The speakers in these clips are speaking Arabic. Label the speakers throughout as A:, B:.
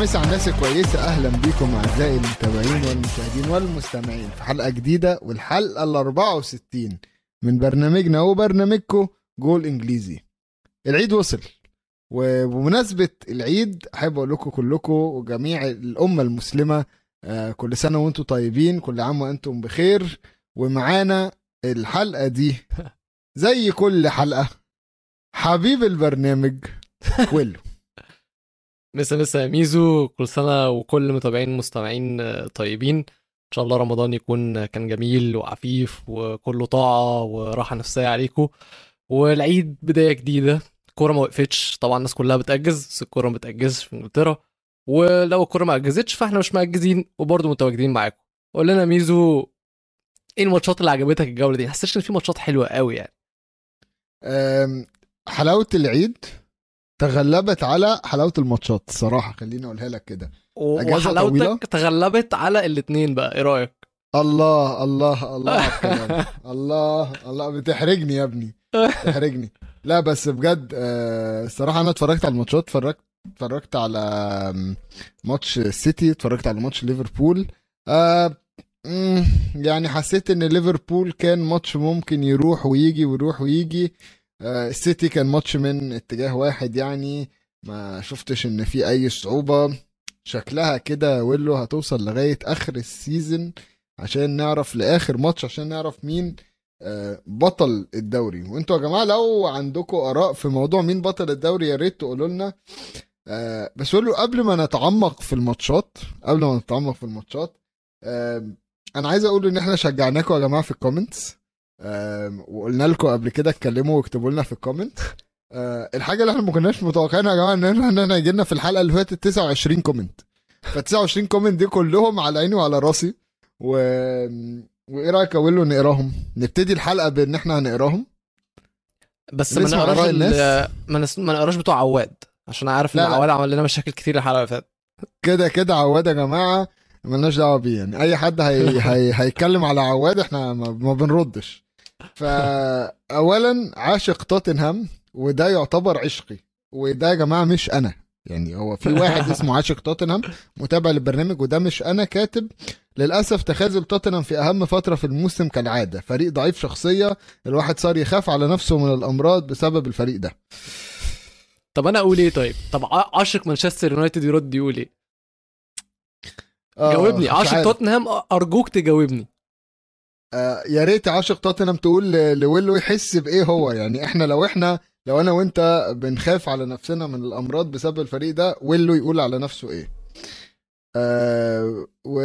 A: مسا على الناس الكويسة. أهلا بيكم أعزائي المتابعين والمشاهدين والمستمعين في حلقة جديدة والحلقة ال 64 من برنامجنا وبرنامجكم جول إنجليزي. العيد وصل وبمناسبة العيد أحب أقول لكم كلكم وجميع الأمة المسلمة آه، كل سنة وأنتم طيبين كل عام وأنتم بخير ومعانا الحلقة دي زي كل حلقة حبيب البرنامج ويلو
B: مسا مسا ميزو كل سنة وكل متابعين مستمعين آه، طيبين. إن شاء الله رمضان يكون كان جميل وعفيف وكله طاعة وراحة نفسية عليكم والعيد بداية جديدة. الكورة ما وقفتش. طبعا الناس كلها بتأجز. بس الكورة ما بتأجزش في إنجلترا. ولو الكورة ما أجزتش فإحنا مش مأجزين وبرضه متواجدين معاكم قول لنا ميزو إيه الماتشات اللي عجبتك الجولة دي؟ حسيتش إن في ماتشات حلوة قوي يعني.
A: حلاوة العيد؟ تغلبت على حلاوة الماتشات. الصراحة خليني أقولها لك كده. أجازة طويلة؟
B: وحلاوتك تغلبت على الاتنين بقى. إيه رأيك؟
A: الله الله الله الله الله. بتحرجني يا ابني. بتحرجني. لا بس بجد آه، الصراحة أنا اتفرجت على الماتشات. اتفرجت اتفرجت على ماتش السيتي اتفرجت على ماتش ليفربول. آه، يعني حسيت إن ليفربول كان ماتش ممكن يروح ويجي ويروح ويجي. آه، السيتي كان ماتش من اتجاه واحد يعني. ما شفتش ان في اي صعوبة. شكلها كده ويلو هتوصل لغاية آخر ال season عشان نعرف لآخر ماتش عشان نعرف مين آه، بطل الدوري. وانتوا يا جماعة لو عندكم آراء في موضوع مين بطل الدوري يا ريت تقولوا لنا. آه، بس قولوا قبل ما نتعمق في الماتشات قبل ما نتعمق في الماتشات آه، أنا عايز أقول إن إحنا شجعناكم يا جماعة في ال comments آه، وقلنا لكم قبل كده اتكلموا واكتبوا لنا في ال comment. آه، الحاجة اللي إحنا ما كناش متوقعينها يا جماعة إن إحنا إن إحنا يجي لنا في الحلقة اللي فاتت 29 comment ف 29 comment دي كلهم على عيني وعلى راسي. و... وإيه رأيك يا ويلو نقراهم؟ نبتدي الحلقة بإن إحنا هنقراهم.
B: بس ما نقراش
A: الناس؟
B: ما, نقراش بتوع عواد عشان عارف
A: إن.
B: عواد عمل لنا مشاكل كتير الحلقة اللي فاتت.
A: كده كده عواد يا جماعة ملناش دعوة بيه يعني. أي حد هي... هي... هيتكلم على عواد إحنا ما, ما بنردش. فاولا عاشق توتنهام وده يعتبر عشقي. وده يا جماعة مش أنا. يعني هو في واحد اسمه عاشق توتنهام متابع للبرنامج وده مش أنا كاتب. للأسف تخاذل توتنهام في أهم فترة في الموسم كالعادة. فريق ضعيف شخصية الواحد صار يخاف على نفسه من الأمراض بسبب الفريق ده.
B: طب أنا أقول إيه طيب؟ طب عاشق مانشستر يونايتد يرد يقول إيه؟
A: آه،
B: جاوبني. عاشق. توتنهام أرجوك تجاوبني.
A: آه، يا ريت عاشق توتنهام تقول لويلو يحس بإيه هو. يعني إحنا لو إحنا لو أنا وأنت بنخاف على نفسنا من الأمراض بسبب الفريق ده ويلو يقول على نفسه إيه. آه و...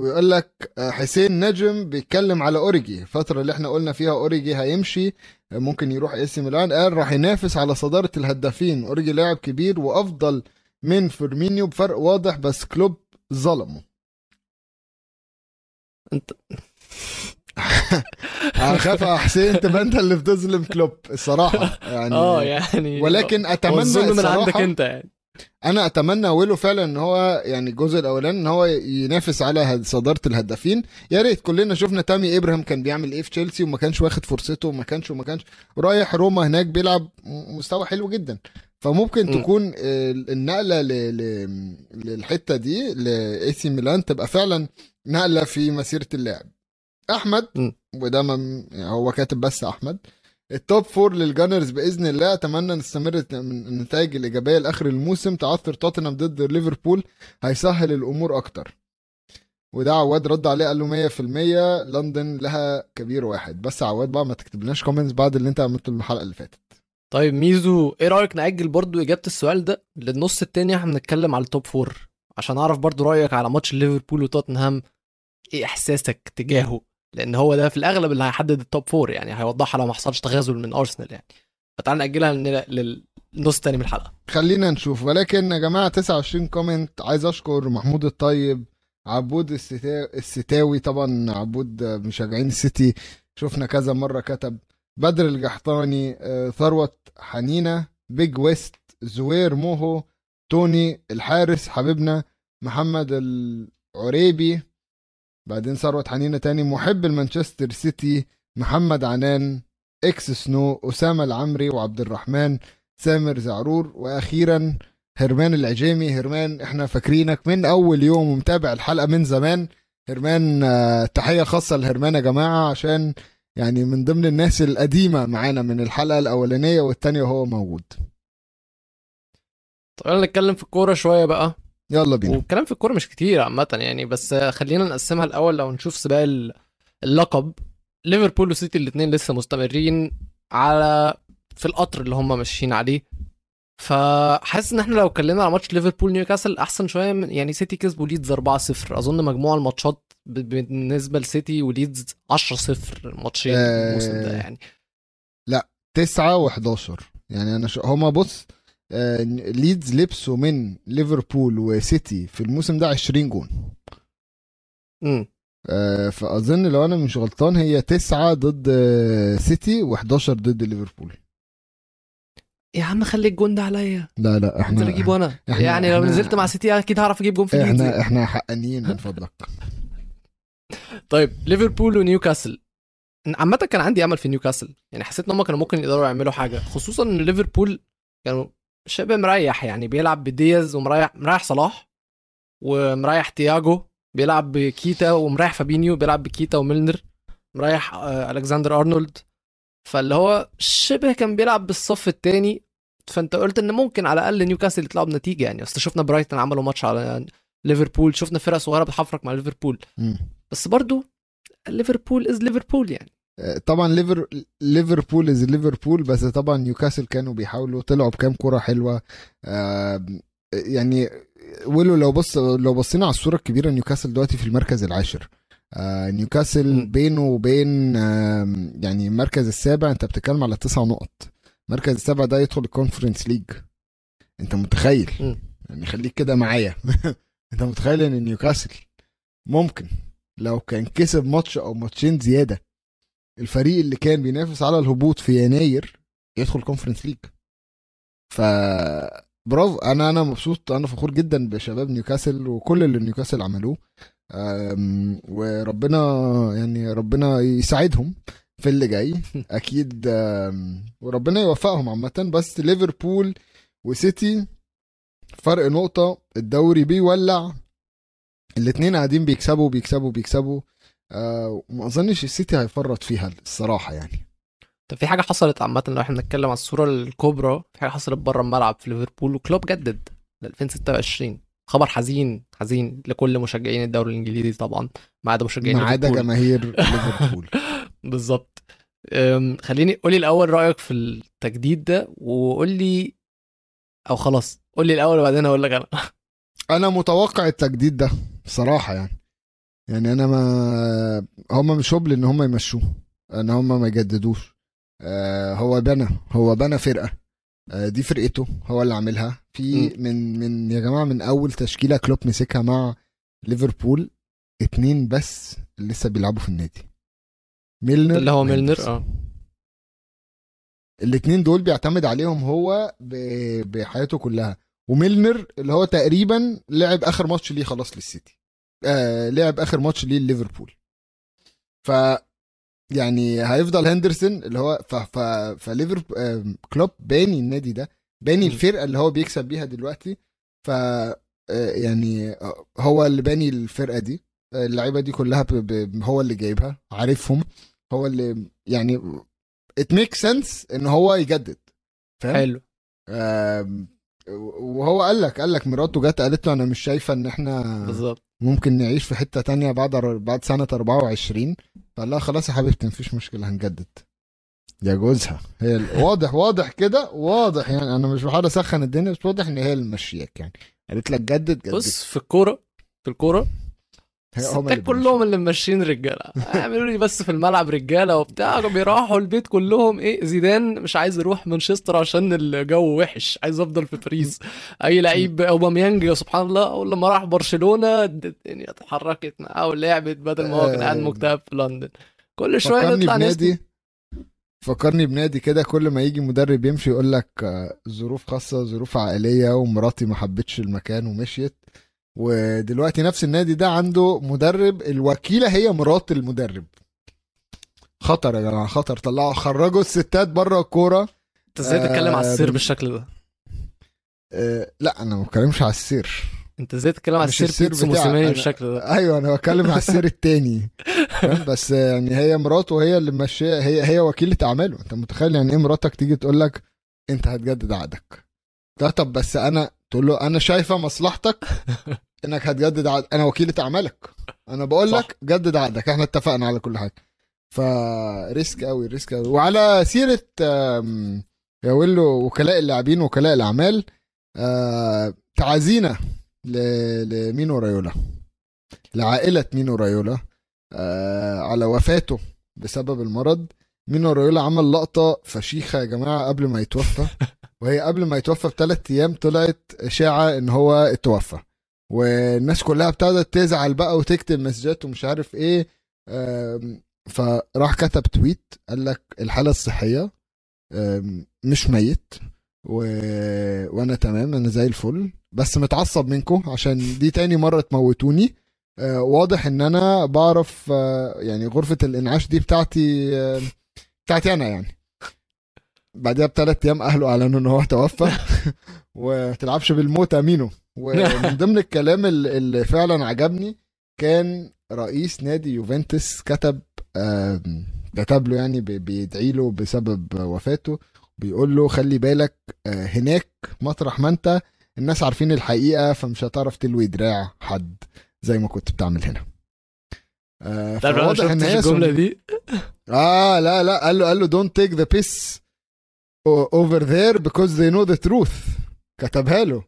A: ويقول لك آه، حسين نجم بيتكلم على أوريجي. الفترة اللي إحنا قلنا فيها أوريجي هيمشي آه، ممكن يروح AC Milan. قال راح ينافس على صدارة الهدافين. أوريجي لاعب كبير وأفضل من فيرمينيو بفرق واضح بس كلوب ظلمه.
B: انت
A: اخاف حسين تبقى انت اللي بتظلم كلوب الصراحة يعني
B: آه يعني
A: ولكن أتمنى
B: الظلم من عندك
A: الصراحه
B: أنت يعني.
A: أنا أتمنى ويلو فعلا إن هو يعني الجزء الأولاني إن هو ينافس على صدارة الهدافين. يا ريت كلنا شفنا تامي إبراهيم كان بيعمل إيه في تشيلسي وما كانش واخد فرصته وما كانش وما كانش. رايح روما هناك بيلعب مستوى حلو جدا. فممكن
B: م.
A: تكون ال- النقلة ل- ل- للحتة دي ل AC Milan تبقى فعلا نقلة في مسيرة اللاعب. أحمد
B: م.
A: وده ما- يعني هو كاتب بس أحمد. ال top four لل Gunners بإذن الله أتمنى نستمر من النتائج الإيجابية لآخر الموسم. تعثر توتنهام ضد ليفربول هيسهل الأمور أكتر. وده عواد رد عليه قال له 100% لندن لها كبير واحد. بس عواد بقى ما تكتبلناش comments بعد اللي انت عملته الحلقة اللي فاتت.
B: طيب ميزو إيه رأيك نأجل برضو إجابة السؤال ده للنص التاني؟ إحنا بنتكلم على ال top four عشان أعرف برضو رأيك على ماتش ليفربول وتوتنهام إيه إحساسك تجاهه؟ لأن هو ده في الاغلب اللي هيحدد ال top four يعني هيوضحها لو ما حصلش تخاذل من ارسنال يعني. فتعال نأجلها لل- للنص التاني من الحلقة.
A: خلينا نشوف. ولكن يا جماعة 29 كومنت عايز أشكر محمود الطيب عبود الستا- الستاوي طبعا عبود مشجعين السيتي. شفنا كذا مرة كتب. بدر الجحطاني آه، ثروت حنينة بيج ويست زوير موهو توني الحارس حبيبنا محمد العريبي. بعدين ثروت حنينة تاني. محب المانشستر سيتي محمد عنان إكس سنو أسامة العمري وعبد الرحمن سامر زعرور وأخيرا هرمان العجيمي. هرمان إحنا فاكرينك من أول يوم ومتابع الحلقة من زمان. هرمان آه، تحية خاصة لهرمان يا جماعة عشان يعني من ضمن الناس القديمة معانا من الحلقة الأولانية والتانية وهو موجود.
B: يلا نتكلم في الكورة شوية بقى.
A: يلا بينا.
B: والكلام في الكورة مش كتير عامة يعني بس خلينا نقسمها الأول لو نشوف سباق ال- اللقب. ليفربول وسيتي الاثنين لسه مستمرين على في القطر اللي هم ماشيين عليه. فحاسس إن إحنا لو اتكلمنا على ماتش ليفربول نيوكاسل أحسن شوية من يعني سيتي كسبوا ليدز 4-0 أظن مجموع الماتشات بالنسبة لسيتي وليدز 10-0 ماتشين
A: آه.
B: الموسم ده يعني.
A: تسعة و11 يعني أنا شو هما بص آه ليدز لبسوا من ليفربول وسيتي في الموسم ده 20 جون.
B: امم
A: آه فأظن لو أنا مش غلطان هي تسعة ضد آه، سيتي و11 ضد ليفربول.
B: يا عم خلي الجون ده عليا.
A: لا لا
B: انزل
A: إحنا
B: اجيبه
A: أنا.
B: يعني لو نزلت مع سيتي أكيد هعرف أجيب جون في ليدز.
A: إحنا إحنا حقانيين من فضلك.
B: طيب ليفربول ونيوكاسل. عامة كان عندي أمل في نيوكاسل. يعني حسيت إن هم كانوا ممكن يقدروا يعملوا حاجة. خصوصا إن ليفربول كانوا شبه مريح يعني بيلعب بدياز ومريح مريح صلاح ومريح تياجو بيلعب بكيتا ومريح فابينيو بيلعب بكيتا وميلنر مريح آه، ألكسندر أرنولد. فاللي هو شبه كان بيلعب بالصف الثاني فانت قلت إن ممكن على الأقل نيوكاسل يطلعوا بنتيجه يعني. أصل شفنا برايتون عملوا ماتش على ليفربول شفنا فرق صغيرة بتحفرك مع ليفربول. بس برضو ليفربول is ليفربول يعني.
A: طبعا ليفر ليفربول is ليفربول بس طبعا نيوكاسل كانوا بيحاولوا طلعوا بكام كرة حلوة. آه، يعني ولو لو بص لو بصينا على الصورة الكبيرة نيوكاسل دلوقتي في المركز العاشر. آه، نيوكاسل. بينه وبين يعني المركز السابع انت بتتكلم على تسع نقط. المركز السابع ده يدخل ال Conference League انت متخيل؟
B: م.
A: يعني خليك كده معايا. انت متخيل ان نيوكاسل ممكن لو كان كسب ماتش أو ماتشين زيادة الفريق اللي كان بينافس على الهبوط في يناير يدخل Conference League ف برافو أنا أنا مبسوط أنا فخور جدا بشباب نيوكاسل وكل اللي نيوكاسل عملوه. وربنا يعني ربنا يساعدهم في اللي جاي. أكيد وربنا يوفقهم عامة. بس ليفربول وسيتي فرق نقطة. الدوري بيولع. الاتنين قاعدين بيكسبوا بيكسبوا بيكسبوا. وما أظنش السيتي هيفرط فيها الصراحة يعني.
B: طب في حاجة حصلت عامة لو إحنا بنتكلم على الصورة الكبرى في حاجة حصلت بره الملعب في ليفربول وكلوب جدد ل 2026 خبر حزين حزين لكل مشجعين الدوري الإنجليزي طبعا ما عدا مشجعين
A: ما عدا. جماهير ليفربول.
B: بالظبط. خليني قولي الأول رأيك في التجديد ده وقول لي أو خلاص قول لي الأول وبعدين أقول لك أنا.
A: أنا متوقع التجديد ده بصراحه يعني. يعني أنا ما هم مش هبل إن هم يمشوه إن هم ما يجددوش. آه هو بنى هو بنى فرقة. آه دي فرقته هو اللي عاملها. في. من من يا جماعة من أول تشكيلة كلوب مسكها مع ليفربول اتنين بس اللي لسه بيلعبوا في النادي. ميلنر
B: اللي هو ميلنر. آه.
A: الاتنين دول بيعتمد عليهم هو بحياته كلها. وميلنر اللي هو تقريبا لعب آخر ماتش ليه خلاص للسيتي. آه لعب آخر ماتش ليه ليفربول ف يعني هيفضل هندرسون اللي هو ف ف فليفربول آه كلوب باني النادي ده باني. الفرقة اللي هو بيكسب بيها دلوقتي. ف آه يعني هو اللي باني الفرقة دي. اللعيبة دي كلها ب... ب... هو اللي جايبها عارفهم. هو اللي يعني it make sense إن هو يجدد. فاهم؟
B: حلو.
A: وهو قال لك قال لك مراته جت قالت له أنا مش شايفة إن إحنا
B: بالظبط.
A: ممكن نعيش في حتة تانية بعد بعد سنة 24 فقال لها خلاص يا حبيبتي مفيش مشكلة هنجدد. يا جوزها. هي واضح واضح كده واضح يعني أنا مش بحاول أسخن الدنيا بس واضح إن هي اللي يعني. قالت لك جدد جدد.
B: بص في الكورة في
A: الكورة
B: الستات كلهم اللي ماشيين رجالة. اعملوا لي بس في الملعب رجالة وبتاع. بيروحوا البيت كلهم. إيه زيدان مش عايز يروح مانشستر عشان الجو وحش. عايز أفضل في باريس. أي لعيب أوباميانج يا سبحان الله. أول لما راح برشلونة الدنيا اتحركت معاه ولعبت بدل ما هو كان قاعد
A: آه.
B: مكتئب في لندن. كل
A: شوية
B: نطلع
A: بنادي.
B: نسمع
A: فكرني بنادي كده. كل ما يجي مدرب يمشي يقول لك آه، ظروف خاصة ظروف عائلية ومراتي ما حبتش المكان ومشيت. ودلوقتي نفس النادي ده عنده مدرب الوكيلة هي مرات المدرب. خطر يا جماعة خطر. طلعوا خرجوا الستات بره الكورة.
B: انت إزاي تتكلم على السر
A: آه،
B: بالشكل ده؟
A: آه لا أنا ما بتكلمش على السير.
B: انت إزاي تتكلم على السير
A: السير
B: بيتسو موسيماني بالشكل ده؟
A: أيوه أنا بتكلم على السير التاني؟ بس يعني هي مراته هي اللي ماشية هي هي وكيلة أعماله. أنت متخيل يعني إيه مراتك تيجي تقول لك أنت هتجدد عقدك؟ لا طب بس أنا تقول له أنا شايفة مصلحتك إنك هتجدد عقد أنا وكيلة أعمالك. أنا بقول
B: صح.
A: لك جدد عقدك. إحنا اتفقنا على كل حاجة. ف risk قوي risk قوي وعلى سيرة يا ويلو وكلاء اللاعبين وكلاء الأعمال آه، تعازينا لمينو رايولا. لعائلة مينو رايولا آه، على وفاته بسبب المرض. مينو رايولا عمل لقطة فشيخة يا جماعة قبل ما يتوفى. وهي قبل ما يتوفى بثلاث أيام طلعت إشاعة إن هو اتوفى. والناس كلها ابتدت تزعل بقى وتكتب مسجات ومش عارف إيه. فراح كتب تويت قال لك الحالة الصحية مش ميت و... وأنا تمام أنا زي الفل. بس متعصب منكم عشان دي تاني مرة تموتوني. آه، واضح إن أنا بعرف آه، يعني غرفة الإنعاش دي بتاعتي بتاعتي أنا يعني. بعدها بثلاث أيام أهله أعلنوا إن هو توفى. وتلعبش بالموت امينو ومن ضمن الكلام ال- اللي فعلا عجبني كان رئيس نادي يوفنتوس كتب كتب له يعني بي- بيدعي له بسبب وفاته. بيقول له خلي بالك آه، هناك مطرح ما أنت الناس عارفين الحقيقة فمش هتعرف تلوي دراع حد زي ما كنت بتعمل هنا. آه، فواضح
B: إن
A: هي الجملة
B: دي؟
A: آه لا لا. قال له قال له don't take the piss. Over there because they know the truth. كتبها له.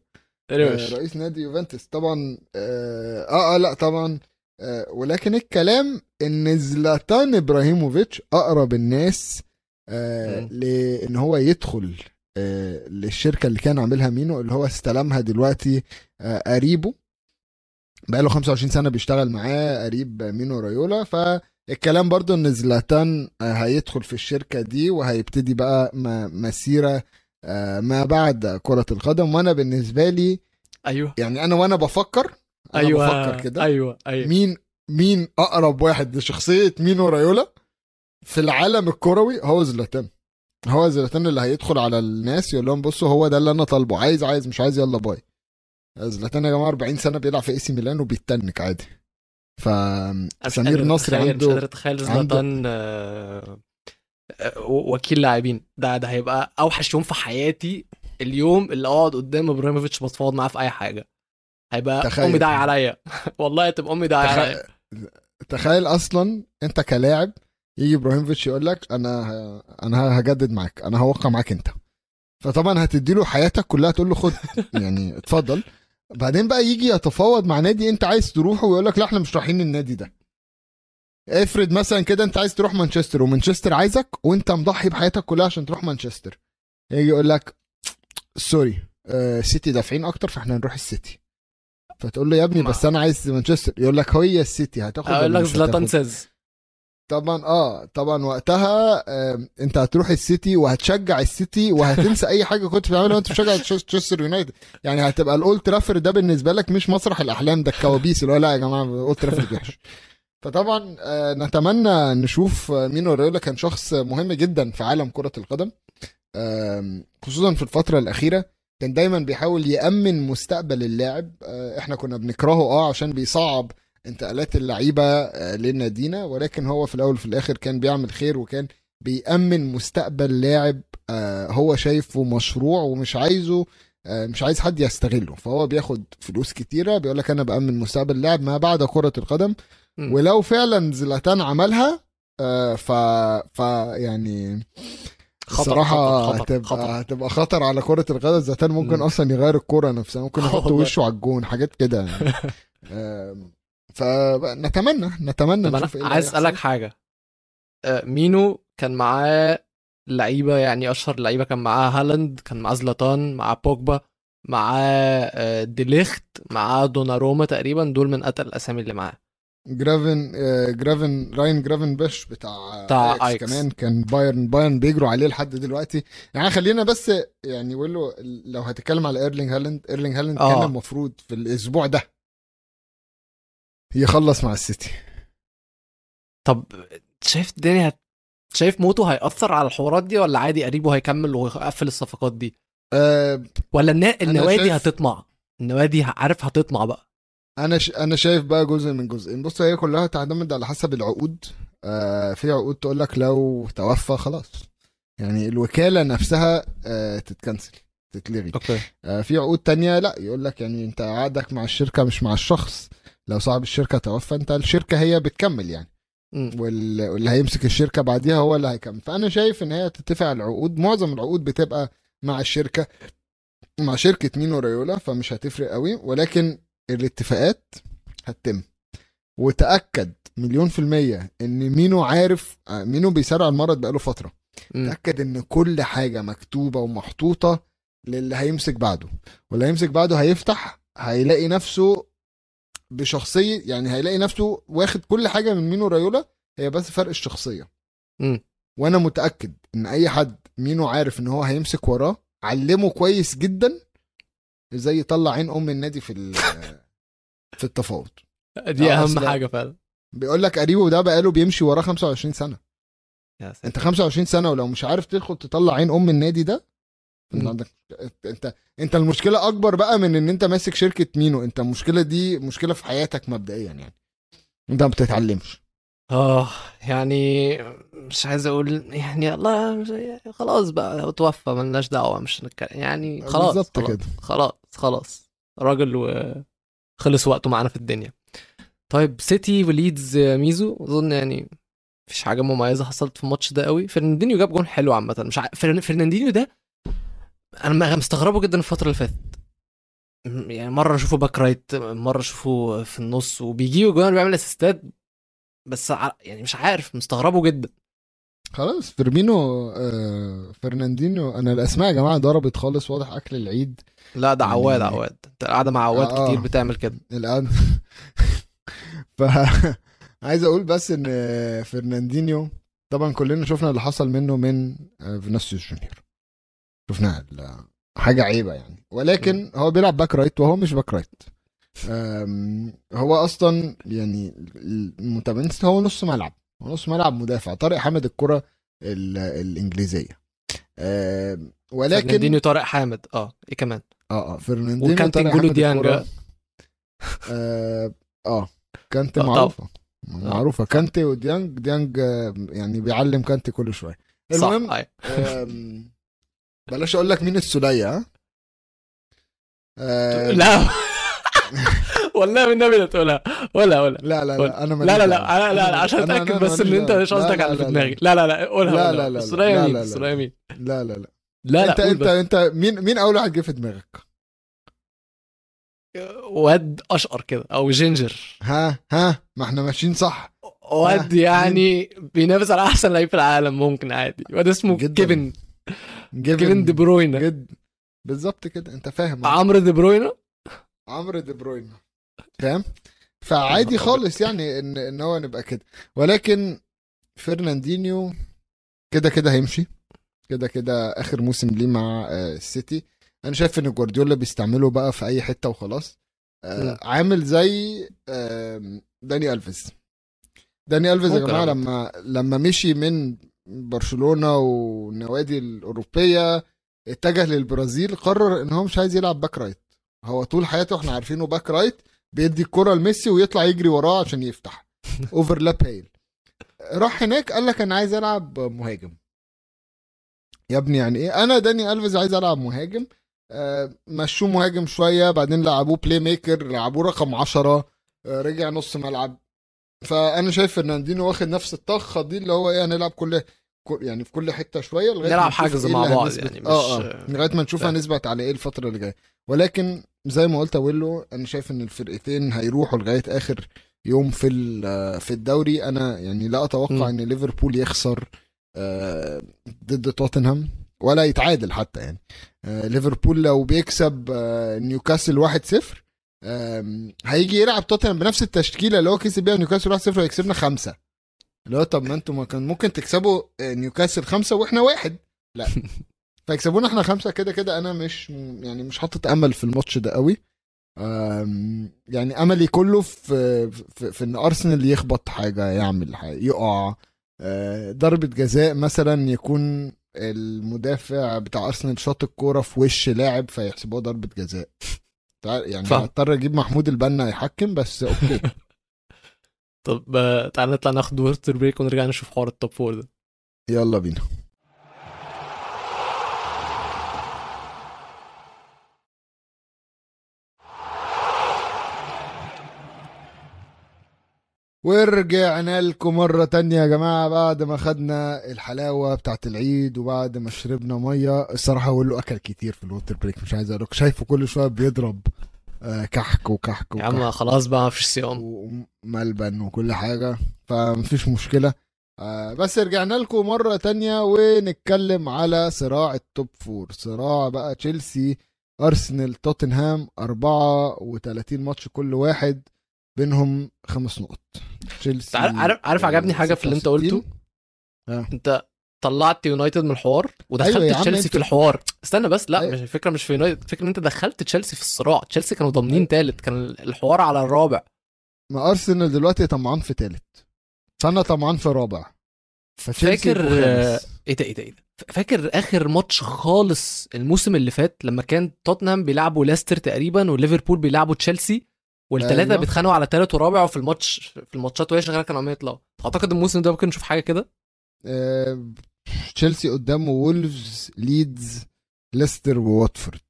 A: آه رئيس نادي يوفنتوس. طبعا آه آه, آه لا طبعا آه ولكن الكلام إن زلاتان إبراهيموفيتش أقرب الناس آه. لأن هو يدخل آه للشركة اللي كان عاملها مينو اللي هو استلمها دلوقتي آه قريبه بقاله 25 سنة بيشتغل معاه قريب مينو رايولا. فالكلام برضو إن زلاتان آه، هيدخل في الشركة دي وهيبتدي بقى م- مسيرة آه، ما بعد كرة القدم. وأنا بالنسبة لي
B: أيوه.
A: يعني أنا وأنا بفكر أنا
B: أيوه
A: بفكر كده.
B: أيوه أيوه.
A: مين مين أقرب واحد لشخصية مينو رايولا في العالم الكروي؟ هو زلاتان. هو زلاتان اللي هيدخل على الناس يقول لهم بصوا هو ده اللي أنا طالبه. عايز عايز مش عايز يلا bye. زلاتان يا جماعة 40 سنة بيلعب في AC Milan وبيتنك عادي. ف
B: أنا مش
A: سمير
B: قادر
A: نصر
B: أتخيل- مش قادر
A: عنده
B: اتخيل
A: عنده-
B: زلاتان آه، آه، وكيل لاعبين. ده ده هيبقى أوحش يوم في حياتي اليوم اللي أقعد قدام إبراهيموفيتش بتفاوض معاه في أي حاجة. هيبقى
A: تخيل.
B: أمي داعي عليا. والله تبقى أمي داعي عليا.
A: تخيل, تخيل أصلا أنت كلاعب يجي إبراهيموفيتش يقول لك أنا ه... أنا هجدد معاك أنا هوقع معاك أنت. فطبعا هتدي له حياتك كلها تقول له خد. يعني اتفضل. بعدين بقى يجي يتفاوض مع نادي انت عايز تروحه ويقول لك لا إحنا مش رايحين النادي ده. افرض مثلا كده انت عايز تروح مانشستر ومانشستر عايزك وانت مضحي بحياتك كلها عشان تروح مانشستر. يجي يقول لك sorry آه سيتي دافعين أكتر فاحنا هنروح السيتي. فتقول له يا ابني بس أنا عايز مانشستر. يقول لك هي السيتي هتاخد أقول
B: لك زلاتان؟ سيز.
A: طبعا آه طبعا وقتها آه أنت هتروح السيتي وهتشجع السيتي وهتنسى أي حاجة كنت بتعملها وأنت بتشجع مانشستر يونايتد يعني هتبقى الأولد ترافورد ده بالنسبة لك مش مسرح الأحلام ده الكوابيس اللي هو لا يا جماعة الأولد ترافورد وحش. فطبعا آه نتمنى نشوف آه، مينو رايولا كان شخص مهم جدا في عالم كرة القدم آم، خصوصا في الفترة الأخيرة. كان دايما بيحاول يأمن مستقبل اللاعب آه، إحنا كنا بنكرهه آه عشان بيصعب انتقالات اللعيبة آه، لنادينا ولكن هو في الأول وفي الآخر كان بيعمل خير وكان بيأمن مستقبل لاعب آه، هو شايفه مشروع ومش عايزه آه، مش عايز حد يستغله فهو بياخد فلوس كتيرة بيقول لك أنا بأمن مستقبل لاعب ما بعد كرة القدم. ولو فعلا زلاتان عملها ف ف يعني
B: خطر،
A: الصراحة
B: خطر، خطر،
A: هتبقى
B: خطر.
A: هتبقى خطر على كرة القدم زلاتان ممكن
B: مم.
A: أصلا يغير الكرة نفسها ممكن يحط. وشه على الجون حاجات كده يعني فنتمنى نتمنى نشوف
B: أنا
A: اللي
B: عايز. أسألك حاجة آه، مينو كان معاه لعيبة يعني أشهر لعيبة كان معاه هالاند كان معاه زلاتان معاه بوجبا معاه آه، ديليخت معاه دوناروما تقريبا دول من أتقل الأسامي اللي معاه
A: جرافن آه، جرافن راين جرافنبيرش بتاع
B: بتاع
A: اياكس
B: أياكس.
A: كمان كان بايرن بايرن بيجروا عليه لحد دلوقتي يعني خلينا بس يعني ولو لو هتتكلم على إيرلينج هالاند إيرلينج هالاند. كان المفروض في الأسبوع ده يخلص مع السيتي.
B: طب شايف الدنيا. شايف موته هيأثر على الحوارات دي ولا عادي قرايبه هيكمل ويقفل الصفقات دي؟
A: آه
B: ولا النا... النوادي
A: شايف-
B: هتطمع؟ النوادي عارف هتطمع بقى.
A: أنا ش... أنا شايف بقى جزء من جزئين. بص هي كلها تعتمد على حسب العقود. آه في عقود تقول لك لو توفى خلاص. يعني الوكالة نفسها آه تتكنسل تتلغي.
B: أوكي.
A: آه في عقود تانية لا يقول لك يعني أنت عقدك مع الشركة مش مع الشخص. لو صاحب الشركة توفى انت الشركة هي بتكمل يعني. وال- واللي هيمسك الشركة بعديها هو اللي هيكمل. فأنا شايف إن هي تتفق على العقود. معظم العقود بتبقى مع الشركة مع شركة مينو ريولا فمش هتفرق قوي. ولكن الاتفاقات هتتم. وتأكد مليون في المية إن مينو عارف مينو بيصارع المرض بقاله فترة.
B: مم.
A: تأكد إن كل حاجة مكتوبة ومحطوطة للي هيمسك بعده. واللي هيمسك بعده هيفتح هيلاقي نفسه بشخصية يعني هيلاقي نفسه واخد كل حاجة من مينو رايولا هي بس فرق الشخصية
B: مم.
A: وأنا متأكد إن أي حد مينو عارف إن هو هيمسك وراه علمه كويس جدا إزاي يطلع عين أم النادي في في التفاوض
B: دي
A: أهم
B: حاجة فعلا
A: بيقول لك قريبه ده بقاله بيمشي وراه 25 سنة
B: يا.
A: أنت 25 سنة ولو مش عارف تدخل تطلع عين أم النادي ده انت. عندك. انت انت المشكلة أكبر بقى من إن أنت ماسك شركة مينو. أنت المشكلة دي مشكلة في حياتك مبدئيا يعني. أنت ما بتتعلمش.
B: آه يعني مش عايز أقول يعني الله خلاص بقى هو توفى ملناش دعوة مش هنتكلم يعني خلاص
A: بالظبط
B: خلاص
A: كده.
B: خلاص خلاص. راجل وخلص وقته معانا في الدنيا. طيب سيتي وليدز ميزو أظن يعني مفيش حاجة مميزة حصلت في الماتش ده قوي. فرناندينيو جاب جون حلو عامة. مش ع... فرن... فرناندينيو ده أنا مستغربه جدا الفترة اللي فاتت. يعني مرة أشوفه back right مرة أشوفه في النص وبيجيب جوان بيعمل assist ات بس يعني مش عارف مستغربه جدا.
A: خلاص فيرمينو آه فرناندينو أنا الاسماء يا جماعة ضربت خالص واضح أكل العيد.
B: لا ده
A: يعني-
B: عواد. عواد أنت قاعدة مع عواد
A: آه.
B: كتير بتعمل كده.
A: الان ف عايز أقول بس إن فرناندينيو طبعا كلنا شفنا اللي حصل منه من آه، فينيسيوس جونيور. شفنا حاجة عيبة يعني. ولكن هو بيلعب back right وهو مش back right هو أصلا يعني المتابعين هو نص ملعب. هو نص ملعب مدافع. طارق حامد الكرة ال- الإنجليزية. ولكن
B: فرناندينيو طارق حامد. آه إيه كمان؟
A: آه آه فرناندينو
B: وكانتي
A: طارق
B: نجولو
A: حامد
B: ديانج.
A: آه آه كانتي
B: آه،.
A: معروفة. معروفة. كانتي وديانج ديانج آه، يعني بيعلم كانتي كل شوية. المهم
B: صح أيوة.
A: آم، بلاش أقول لك مين السوليه ها آم،
B: لا والله بالنبي لا تقولها ولا ولا
A: لا لا لا أنا
B: لا لا لا. لا, لا, عشان اتاكد بس ان انت. مش قصدك على في. دماغي لا لا لا قولها
A: لا،. لا، لا،
B: السولية
A: لا،
B: مين. السولية مين
A: لا لا لا
B: لا
A: انت انت. انت مين مين اول واحد جه في دماغك
B: واد اشقر كده أو ginger
A: ها ها ما إحنا ماشيين صح
B: واد
A: آه،
B: يعني بينافس على احسن لعيب في العالم ممكن عادي واد اسمه
A: جداً.
B: كيفن كيفن دي بروينا
A: جد بالظبط كده انت فاهم.
B: عمرو دي بروينا
A: عمرو دي بروين فاهم؟ فعادي. خالص يعني ان إن هو نبقى كده. ولكن فرناندينيو كده كده هيمشي. كده كده آخر موسم ليه مع آه، السيتي. أنا شايف إن جوارديولا بيستعمله بقى في أي حتة وخلاص. آه،. عامل زي داني الفيز داني الفيز يا
B: جماعة.
A: لما لما مشي من برشلونة والنوادي الأوروبية اتجه للبرازيل قرر إن هو مش عايز يلعب back right. هو طول حياته إحنا عارفينه back right بيدي الكرة لميسي ويطلع يجري وراه عشان يفتح. overlap هايل راح هناك قال لك أنا عايز ألعب مهاجم. يا ابني يعني إيه؟ أنا داني ألفيز عايز ألعب مهاجم. آه، مشوه مهاجم شوية بعدين لعبوه playmaker لعبوه رقم 10 آه، رجع نص ملعب. فأنا شايف فرناندينو واخد نفس الطخة دي اللي هو إيه هنلعب كل يعني في كل حتة شوية لغاية
B: نلعب حجز
A: إيه
B: مع بعض يعني مش-
A: آه آه لغاية ما نشوف. هنثبت على إيه الفترة اللي جاية ولكن زي ما قلت ويلو أنا شايف إن الفرقتين هيروحوا لغاية آخر يوم في في الدوري أنا يعني لا أتوقع
B: مم.
A: إن ليفربول يخسر آه، ضد توتنهام ولا يتعادل حتى يعني آه، ليفربول لو بيكسب آه، نيوكاسل 1-0 آم، هيجي يلعب توتنهام بنفس التشكيلة اللي هو كسب بيها نيوكاسل 1-0 ويكسبنا خمسة. اللي هو طب ما أنتوا ما كان ممكن تكسبوا آه، نيوكاسل خمسة وإحنا واحد. لا. فيكسبونا إحنا خمسة كده كده أنا مش يعني مش حاطط أمل في الماتش ده قوي. يعني أملي كله في في, في إن أرسنال يخبط حاجة يعمل حاجة يقع. آه، ضربة جزاء مثلا يكون المدافع بتاع أرسنال شاط الكورة في وش لاعب فيحسبوها ضربة جزاء. يعني
B: فاهم.
A: هضطر أجيب محمود البنا يحكم بس okay.
B: طب آه، تعالى نطلع ناخد water break ونرجع نشوف حوار ال top four ده.
A: يلا بينا. ورجعنا لكم مرة تانية يا جماعة بعد ما خدنا الحلاوة بتاعت العيد وبعد ما شربنا مية. الصراحة هو له أكل كتير في ال water break مش عايز أقولك شايفه كل شوية بيضرب آه، كحك وكحك
B: يا عم خلاص بقى مفيش صيام.
A: وملبن وكل حاجة فمفيش مشكلة. آه، بس رجعنا لكم مرة تانية ونتكلم على صراع ال top four. صراع بقى تشيلسي أرسنال توتنهام 34 ماتش كل واحد. بينهم خمس نقط. تشيلسي
B: عارف عارف, عارف عجبني حاجة في اللي انت قلته؟
A: 66.
B: انت طلعت يونايتد من الحوار ودخلت
A: أيوة
B: تشيلسي
A: انت-
B: في الحوار. استنى بس لا
A: أيوة.
B: مش الفكرة مش في يونايتد الفكرة إن انت دخلت تشيلسي في الصراع. تشيلسي كانوا ضامنين تالت كان الحوار على الرابع.
A: ما أرسنال دلوقتي طمعان في تالت. فأنا طمعان في رابع.
B: فاكر آه،. إيه ده إيه ده إيه ده. فاكر آخر ماتش خالص الموسم اللي فات لما كان توتنهام بيلعبوا ليستر تقريبا وليفربول بيلعبوا تشيلسي؟ والثلاثه
A: أيوة.
B: بيتخانقوا على تالت ورابع وفي الماتش في الماتشات وهي شغالة كانوا عمالين يطلعوا. أعتقد الموسم ده ممكن نشوف حاجة كده؟
A: آه، تشيلسي قدامه وولفز ليدز ليستر وواتفورد.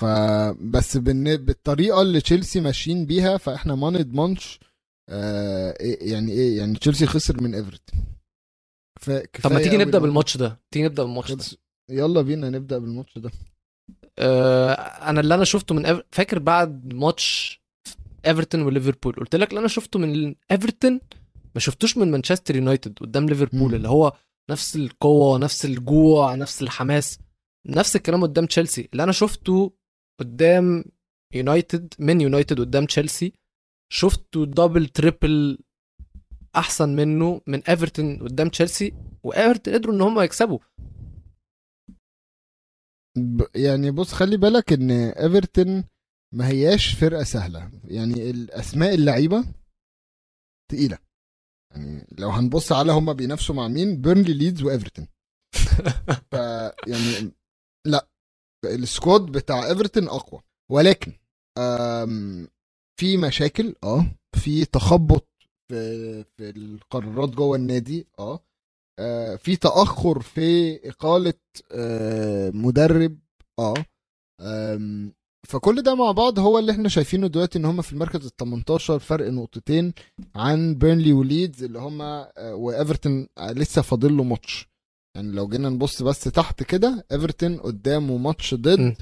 A: فبس بالن- بالطريقة اللي تشيلسي ماشيين بيها فإحنا ما نضمنش آه، إيه- يعني إيه يعني تشيلسي خسر من إيفرتون.
B: طب ما تيجي
A: نبدأ
B: بالماتش ده. تيجي نبدأ بالماتش ده.
A: يلا بينا نبدأ بالماتش ده.
B: أنا اللي أنا شفته من إيفر... فاكر بعد ماتش إيفرتون وليفربول. قلت لك اللي أنا شفته من إيفرتون ما شفتوش من مانشستر يونايتد قدام ليفربول. اللي هو نفس القوة نفس الجوع نفس الحماس نفس الكلام قدام تشيلسي. اللي أنا شفته قدام يونايتد من يونايتد قدام تشيلسي شفته double triple أحسن منه من إيفرتون قدام تشيلسي وإيفرتون قدروا إن هم يكسبوا.
A: يعني بص خلي بالك إن إيفرتون ما هياش فرقة سهلة. يعني الأسماء اللعيبة تقيلة. يعني لو هنبص على هما بينافسوا مع مين بيرنلي ليدز وإيفرتون. ف يعني لأ ال squad بتاع إيفرتون أقوى. ولكن في مشاكل آه في تخبط في في القرارات جوه النادي آه في تأخر في إقالة آه، مدرب آه فكل ده مع بعض هو اللي إحنا شايفينه دلوقتي إن هم في المركز ال 18 فرق نقطتين عن بيرنلي وليدز اللي هم وايفرتون آه، لسه فاضل له ماتش. يعني لو جينا نبص بس تحت كده ايفرتون قدامه ماتش. ضد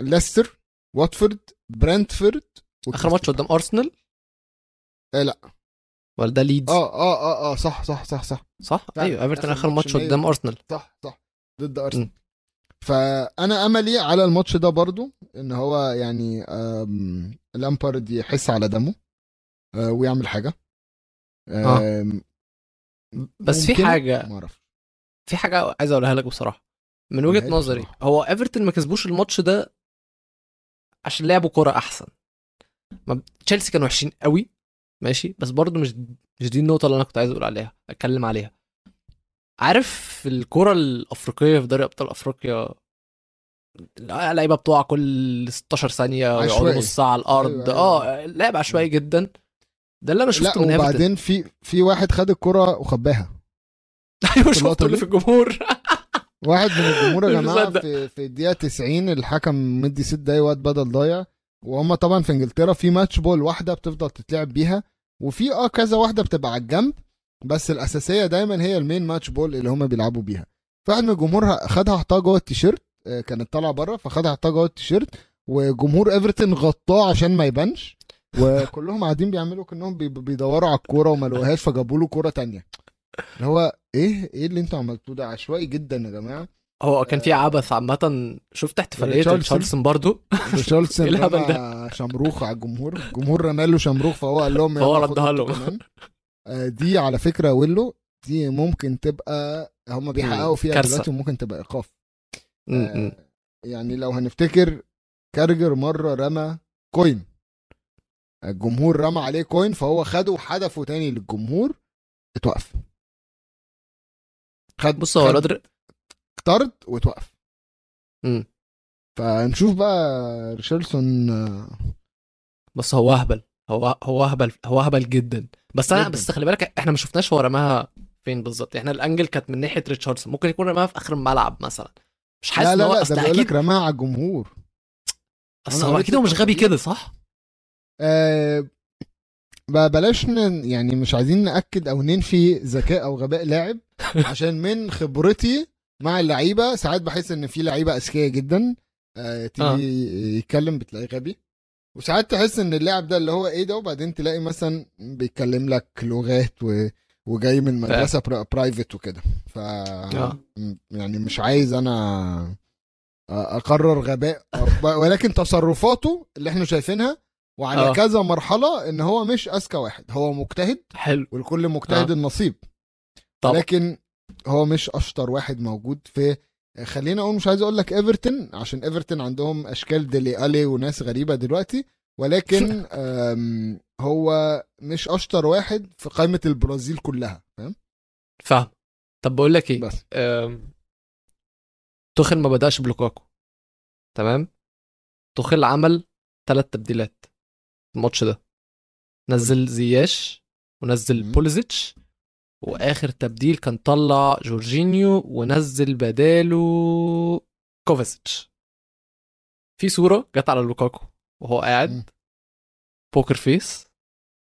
A: ليستر واتفورد برنتفورد
B: آخر ماتش قدام ارسنال
A: آه لا.
B: ولا ده ليدز
A: آه آه آه آه صح صح صح صح.
B: صح. أيوه ايفرتون
A: آخر ماتش.
B: قدام ارسنال
A: صح صح. ضد أرسنال. فأنا أملي على الماتش ده برضو إن هو يعني لامبارد يحس على دمه آه، ويعمل حاجة.
B: آه. بس في؟ حاجة
A: ما أعرفش.
B: في حاجة عايز أقولها لك بصراحة. من
A: وجهة
B: نظري
A: بصراحة.
B: هو ايفرتون ما كسبوش الماتش ده عشان لعبوا كرة أحسن. تشيلسي كانوا وحشين قوي. ماشي بس برضو مش مش دي النقطة اللي أنا كنت عايز أقول عليها أتكلم عليها عارف الكرة الأفريقية في دوري أبطال أفريقيا اللعيبه بتقع كل 16 ثانية ويقعدوا. نص ساعه على الأرض
A: أيوة، أيوة.
B: آه لعب عشوائي جدا ده اللي أنا
A: لا
B: شفته من
A: وبعدين في في واحد خد الكرة وخباها أيوه
B: شفته اللي؟ في الجمهور
A: واحد من الجمهور يا
B: جماعة.
A: في في الدقيقة 90 الحكم مدي ست دقايق وقت بدل ضايع وهم طبعا في إنجلترا في match ball واحدة بتفضل تتلعب بيها وفي آه كذا واحدة بتبقى على الجنب بس الأساسية دايما هي ال main match ball اللي هم بيلعبوا بيها. فواحد من الجمهور خدها حطها جوه التيشيرت آه، كانت طالعة بره فخدها حطها جوه التيشيرت وجمهور ايفرتون غطاه عشان ما يبانش وكلهم قاعدين بيعملوا كأنهم بي- بيدوروا على الكورة وما لقوهاش فجابوا له كورة تانية. اللي هو إيه؟ إيه اللي أنتوا عملتوه ده؟ عشوائي جدا يا جماعة.
B: هو كان في عبث عامة. شفت احتفالية
A: ريتشاردسون.
B: ريتشاردسون إيه الهبل
A: رمى شمروخ على الجمهور. الجمهور رمى له شمروخ فهو قال لهم
B: فهو
A: يلا
B: ردها لهم.
A: آه، دي على فكرة ويلو دي ممكن تبقى هم بيحققوا فيها. دلوقتي وممكن تبقى
B: إيقاف.
A: آه، يعني لو هنفتكر كاراجر مرة رمى coin. الجمهور رمى عليه coin فهو خده وحدفه تاني للجمهور اتوقف. خد
B: بص هو الواد
A: طرد وتوقف
B: مم.
A: فنشوف بقى ريتشارلسون آه،
B: بس هو أهبل هو هو أهبل هو أهبل جدا بس أنا
A: جداً.
B: بس خلي بالك إحنا ما شفناش هو رماها فين بالظبط إحنا ال angle كانت من ناحية ريتشارلسون ممكن يكون رماها في آخر الملعب مثلا مش حاسس
A: لا لا لا ده بيقول لك رماها على الجمهور أصل
B: هو أكيد هو مش غبي. كده صح؟
A: آه بلاش يعني مش عايزين نأكد أو ننفي ذكاء أو غباء لاعب عشان من خبرتي مع اللعيبة. ساعات بحس إن في لعيبة أذكياء جدا آه تيجي يتكلم بتلاقيه غبي. وساعات تحس إن اللاعب ده اللي هو إيه ده وبعدين تلاقي مثلا بيتكلم لك لغات و... وجاي من مدرسة برا- برايفت وكده. ف
B: آه.
A: يعني مش عايز أنا أقرر غباء ولكن تصرفاته اللي إحنا شايفينها وعلى
B: آه.
A: كذا مرحلة إن هو مش أذكى واحد. هو مجتهد
B: حلو.
A: والكل مجتهد
B: آه.
A: النصيب.
B: طبعا
A: لكن هو مش أشطر واحد موجود في خلينا أقول مش عايز أقول لك إيفرتون عشان إيفرتون عندهم أشكال ديلي ألي وناس غريبة دلوقتي ولكن هو مش أشطر واحد في قائمة البرازيل كلها فاهم؟
B: فاهم. طب بقول لك إيه؟
A: بس.
B: توخل ما بدأش بلوكاكو تمام؟ توخل عمل ثلاث تبديلات الماتش ده. نزل زياش ونزل. بوليسيتش وآخر تبديل كان طلع جورجينيو ونزل بداله كوفاسيتش. في صورة جت على لوكاكو وهو. قاعد. poker face.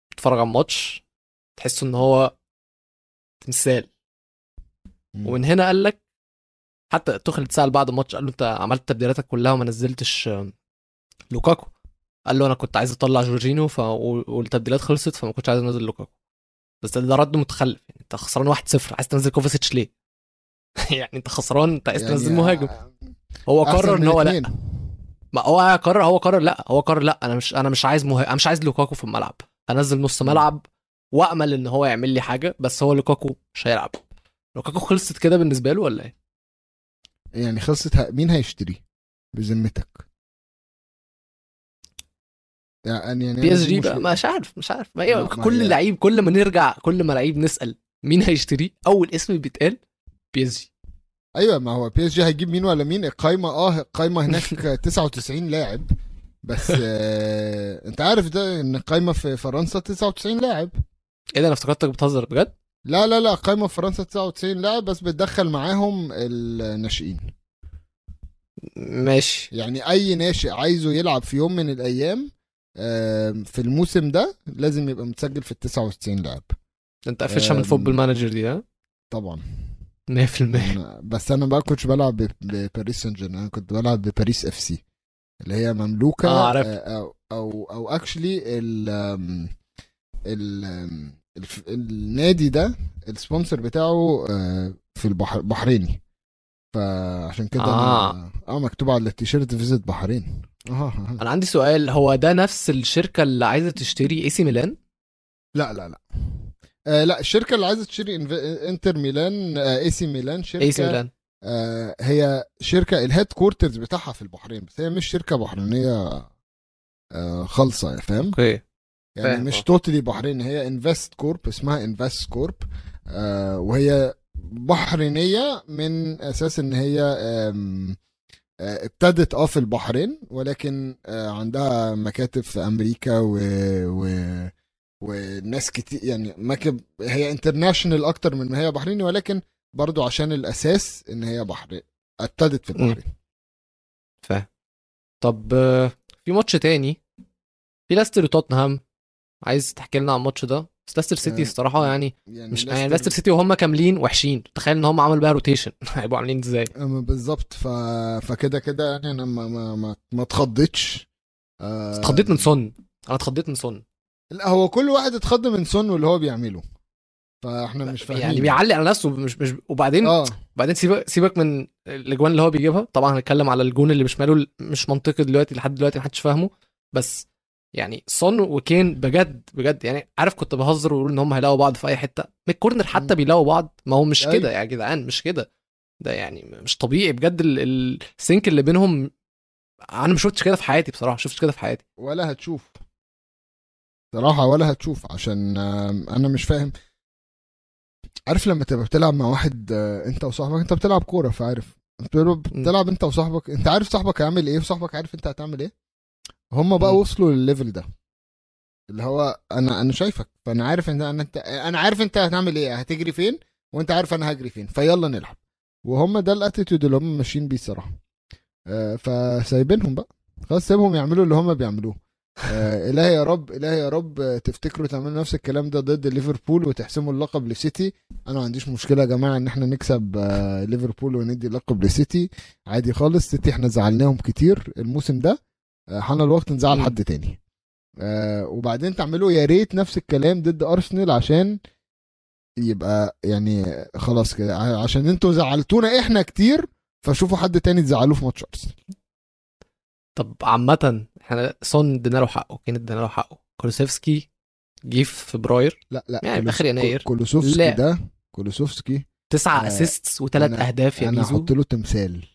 B: بيتفرج على الماتش. تحس إن هو تمثال. ومن هنا قال لك حتى توخل اتسأل بعد الماتش قال له أنت عملت تبديلاتك كلها وما نزلتش لوكاكو؟ قال له أنا كنت عايز أطلع جورجينيو ف... والتبديلات خلصت فما كنتش عايز أنزل لوكاكو. بس ده رد متخلف. انت خسران 1-0 عايز تنزل كوفاسيتش ليه؟ يعني انت خسران انت عايز تنزل مهاجم. هو قرر إن هو
A: لأ.
B: ما هو قرر هو قرر لأ. هو قرر لأ. أنا مش أنا مش عايز مه... أنا مش عايز لوكاكو في الملعب. هنزل نص ملعب وآمل إن هو يعمل لي حاجة بس هو لوكاكو مش هيلعب. لوكاكو خلصت كده بالنسبة له ولا إيه؟
A: يعني خلصت مين هيشتري بذمتك؟ يعني يعني
B: بي
A: إس
B: جي. مش عارف مش عارف. ما
A: ما
B: كل لعيب كل ما نرجع كل ما لعيب نسأل مين هيشتريه أول اسم بيتقال بي إس جي.
A: أيوه ما هو بي إس جي هيجيب مين ولا مين؟ القايمه آه القايمه هناك 99 لاعب. بس آه أنت عارف ده إن القايمه في فرنسا 99 لاعب.
B: إيه ده؟ أنا افتكرتك بتهزر بجد؟
A: لا لا لا القايمه في فرنسا 99 لاعب بس بتدخل معاهم الناشئين.
B: ماشي.
A: يعني أي ناشئ عايزه يلعب في يوم من الأيام في الموسم ده لازم يبقى متسجل في ال 99 لاعب.
B: انت قفشها من. فوتبول مانجر دي ها
A: طبعا
B: 100%
A: أنا- بس أنا بقى كنتش بلعب بباريس سان جيرمان أنا كنت بلعب بباريس FC اللي هي مملوكة
B: آه، عرفت.
A: آه، أو أو أو actually ال ال النادي ده ال sponsor بتاعه آه، في البحر بحريني فعشان كده
B: آه.
A: أنا- آه مكتوب على التيشيرت visit بحرين آه آه.
B: أنا عندي سؤال هو ده نفس الشركة اللي عايزة تشتري إي سي ميلان
A: لا لا لا آه لا الشركة اللي عايزة تشتري إنتر ميلان آه إي سي ميلان شركة
B: إي سي ميلان.
A: آه هي شركة ال headquarters بتاعها في البحرين بس هي مش شركة بحرينية آه خالصة فاهم؟
B: okay.
A: يعني مش. totally بحرين هي انفست كورب اسمها انفست كورب آه وهي بحرينية من أساس إن هي آه، ابتدت آه في البحرين ولكن آه، عندها مكاتب في أمريكا و, و وناس كتير يعني مكتب هي international أكتر من ما هي بحريني ولكن برضو عشان الأساس إن هي بحرين ابتدت في البحرين
B: فاهم طب في ماتش تاني في ليستر وتوتنهام. عايز تحكي لنا عن الماتش ده؟ بس ليستر سيتي
A: آه،
B: الصراحة يعني
A: يعني
B: مش يعني لاستر سيتي وهم كاملين وحشين. تخيل إن هم عملوا بقى rotation هيبقوا عاملين
A: إزاي؟ بالظبط. ف... فكده كده يعني أنا ما ما ما, ما اتخضيتش. آه،
B: اتخضيت من سون. أنا اتخضيت من سون.
A: لا هو كل واحد اتخض من سون واللي هو بيعمله. فاحنا مش فاهمين.
B: يعني بيعلي على نفسه مش مش وبعدين
A: آه.
B: بعدين سيبك سيبك من الأجوان اللي هو بيجيبها. طبعا هنتكلم على الجون اللي بشماله مش منطقي دلوقتي لحد دلوقتي محدش فاهمه. بس يعني سون وكين بجد بجد يعني عارف كنت بهزر وأقول إن هم هيلاقوا بعض في أي حتة؟ من ال corner
A: حتى.
B: بيلاقوا بعض. ما هو مش
A: أيوة.
B: كده يا جدعان مش كده. ده يعني مش طبيعي بجد ال- ال- ال sync اللي بينهم أنا ما شفتش كده في حياتي بصراحة ما شفتش كده في حياتي.
A: ولا هتشوف. صراحة ولا هتشوف عشان أنا مش فاهم. عارف لما تبقى بتلعب مع واحد آه، أنت وصاحبك أنت بتلعب كورة فعارف. بتلعب بتلعب أنت وصاحبك أنت عارف صاحبك هيعمل إيه وصاحبك عارف أنت هتعمل إيه. هم بقى. وصلوا للليفل ده. اللي هو أنا أنا شايفك فأنا عارف إن أنا أنت أنا عارف أنت هتعمل إيه هتجري فين وأنت عارف أنا هجري فين فيلا نلعب. وهم ده الأتيتيود اللي هم ماشيين بيه الصراحة. آه، فسايبينهم بقى. خلاص سيبهم يعملوا اللي هم بيعملوه. آه، الهي يا رب الهي يا رب تفتكروا تعملوا نفس الكلام ده ضد ليفربول وتحسموا اللقب لسيتي؟ أنا ما عنديش مشكلة يا جماعة إن إحنا نكسب آه، ليفربول وندي اللقب لسيتي. عادي خالص سيتي إحنا زعلناهم كتير الموسم ده. آه، حان الوقت نزعل. حد تاني. آه، وبعدين تعملوا يا ريت نفس الكلام ضد أرسنال عشان يبقى يعني خلاص كده عشان أنتوا زعلتونا إحنا كتير فشوفوا حد تاني تزعلوه في ماتش أرسنال.
B: طب عامة إحنا سون ادينا له حقه كان ادينا له حقه. كولوسيفسكي جه في فبراير.
A: لا لا
B: يعني
A: كولوس-
B: آخر يناير.
A: كولوسوفسكي
B: لا.
A: ده كولوسوفسكي
B: تسعة
A: آه،
B: assists وثلاث أهداف يا أنا
A: هحط له تمثال.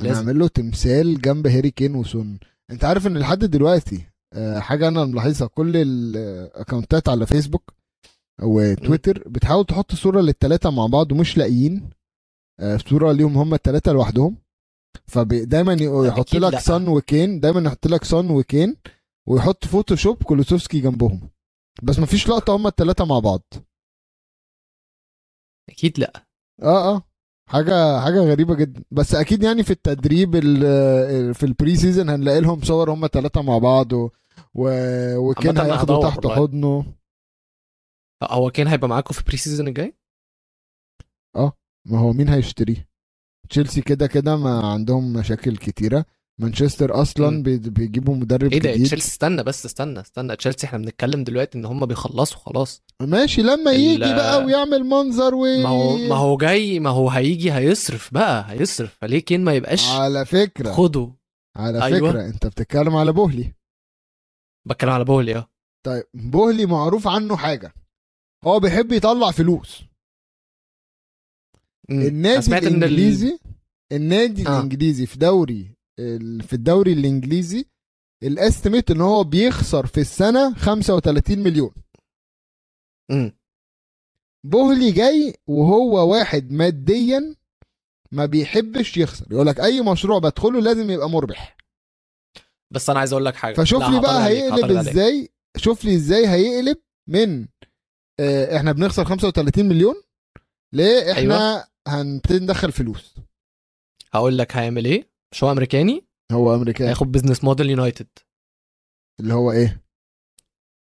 B: أنا.
A: هعمل له تمثال جنب هاري كين وسون. أنت عارف إن لحد دلوقتي آه، حاجة أنا ملاحظها كل الاكونتات على فيسبوك وتويتر بتحاول تحط صورة للثلاثه مع بعض ومش لاقيين. آه، صورة ليهم هم الثلاثه لوحدهم. فدايما يحط لك. سون وكين دايما يحط لك سون وكين ويحط فوتوشوب كولوسيفسكي جنبهم. بس مفيش لقطة هم الثلاثه مع بعض.
B: أكيد لأ.
A: آه آه. حاجة حاجة غريبة جدا. بس أكيد يعني في التدريب ال- في ال pre-season هنلاقي لهم صور هم ثلاثة مع بعض و... و... وكين هياخده تحت. حضنه.
B: هو كان هيبقى معاكم في pre-season الجاي
A: ما هو مين هيشتريه؟ تشيلسي كده كده ما عندهم مشاكل كتيرة. مانشستر
B: أصلا.
A: بي... بيجيبوا مدرب
B: إيه ده؟
A: جديد.
B: تشيلسي استنى بس استنى استنى. تشيلسي إحنا بنتكلم دلوقتي إن هم بيخلصوا خلاص.
A: ماشي لما
B: ال-
A: يجي بقى ويعمل منظر و
B: ما هو ما هو جاي ما هو هيجي هيصرف بقى هيصرف. فليه كين ما يبقاش
A: على فكرة.
B: خده؟
A: على
B: أيوة.
A: فكرة. أنت بتتكلم على بوهلي.
B: بتكلم على بولي أه.
A: طيب بوهلي معروف عنه حاجة. هو بيحب يطلع فلوس. النادي الانجليزي النادي
B: آه.
A: الإنجليزي في دوري في الدوري الإنجليزي الأستيميت إن هو بيخسر في السنة 35 مليون
B: مم.
A: بوهلي جاي وهو واحد ماديا ما بيحبش يخسر يقول لك أي مشروع بدخله لازم يبقى مربح
B: بس أنا عايز أقول لك حاجة
A: فشوف لي بقى هيقلب. إزاي شوف لي إزاي هيقلب من آه، إحنا بنخسر 35 مليون ليه إحنا
B: أيوة.
A: هنبتدي ندخل فلوس.
B: هقول لك هيعمل إيه؟ مش هو أمريكاني؟
A: هو أمريكاني.
B: هياخد business model يونايتد
A: اللي هو إيه؟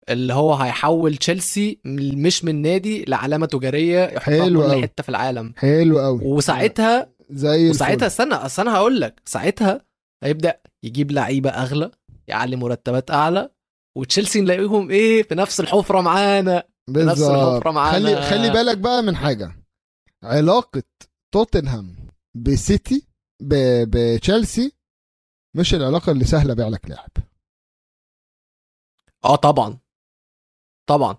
B: اللي هو هيحول تشيلسي مش من نادي لعلامة تجارية يحطها في
A: حلو
B: كل. حتة في العالم.
A: حلو قوي
B: وساعتها
A: زي
B: وساعتها. استنى اصل أنا هقول لك. ساعتها هيبدأ يجيب لعيبة أغلى يعلي مرتبات أعلى وتشيلسي نلاقيهم إيه؟ في نفس الحفرة معانا. نفس
A: بالظبط.
B: الحفرة معانا.
A: خلي خلي بالك بقى من حاجة. علاقة توتنهام بسيتي ب- بتشيلسي مش العلاقة اللي سهلة بيع لك لاعب.
B: آه طبعا. طبعا.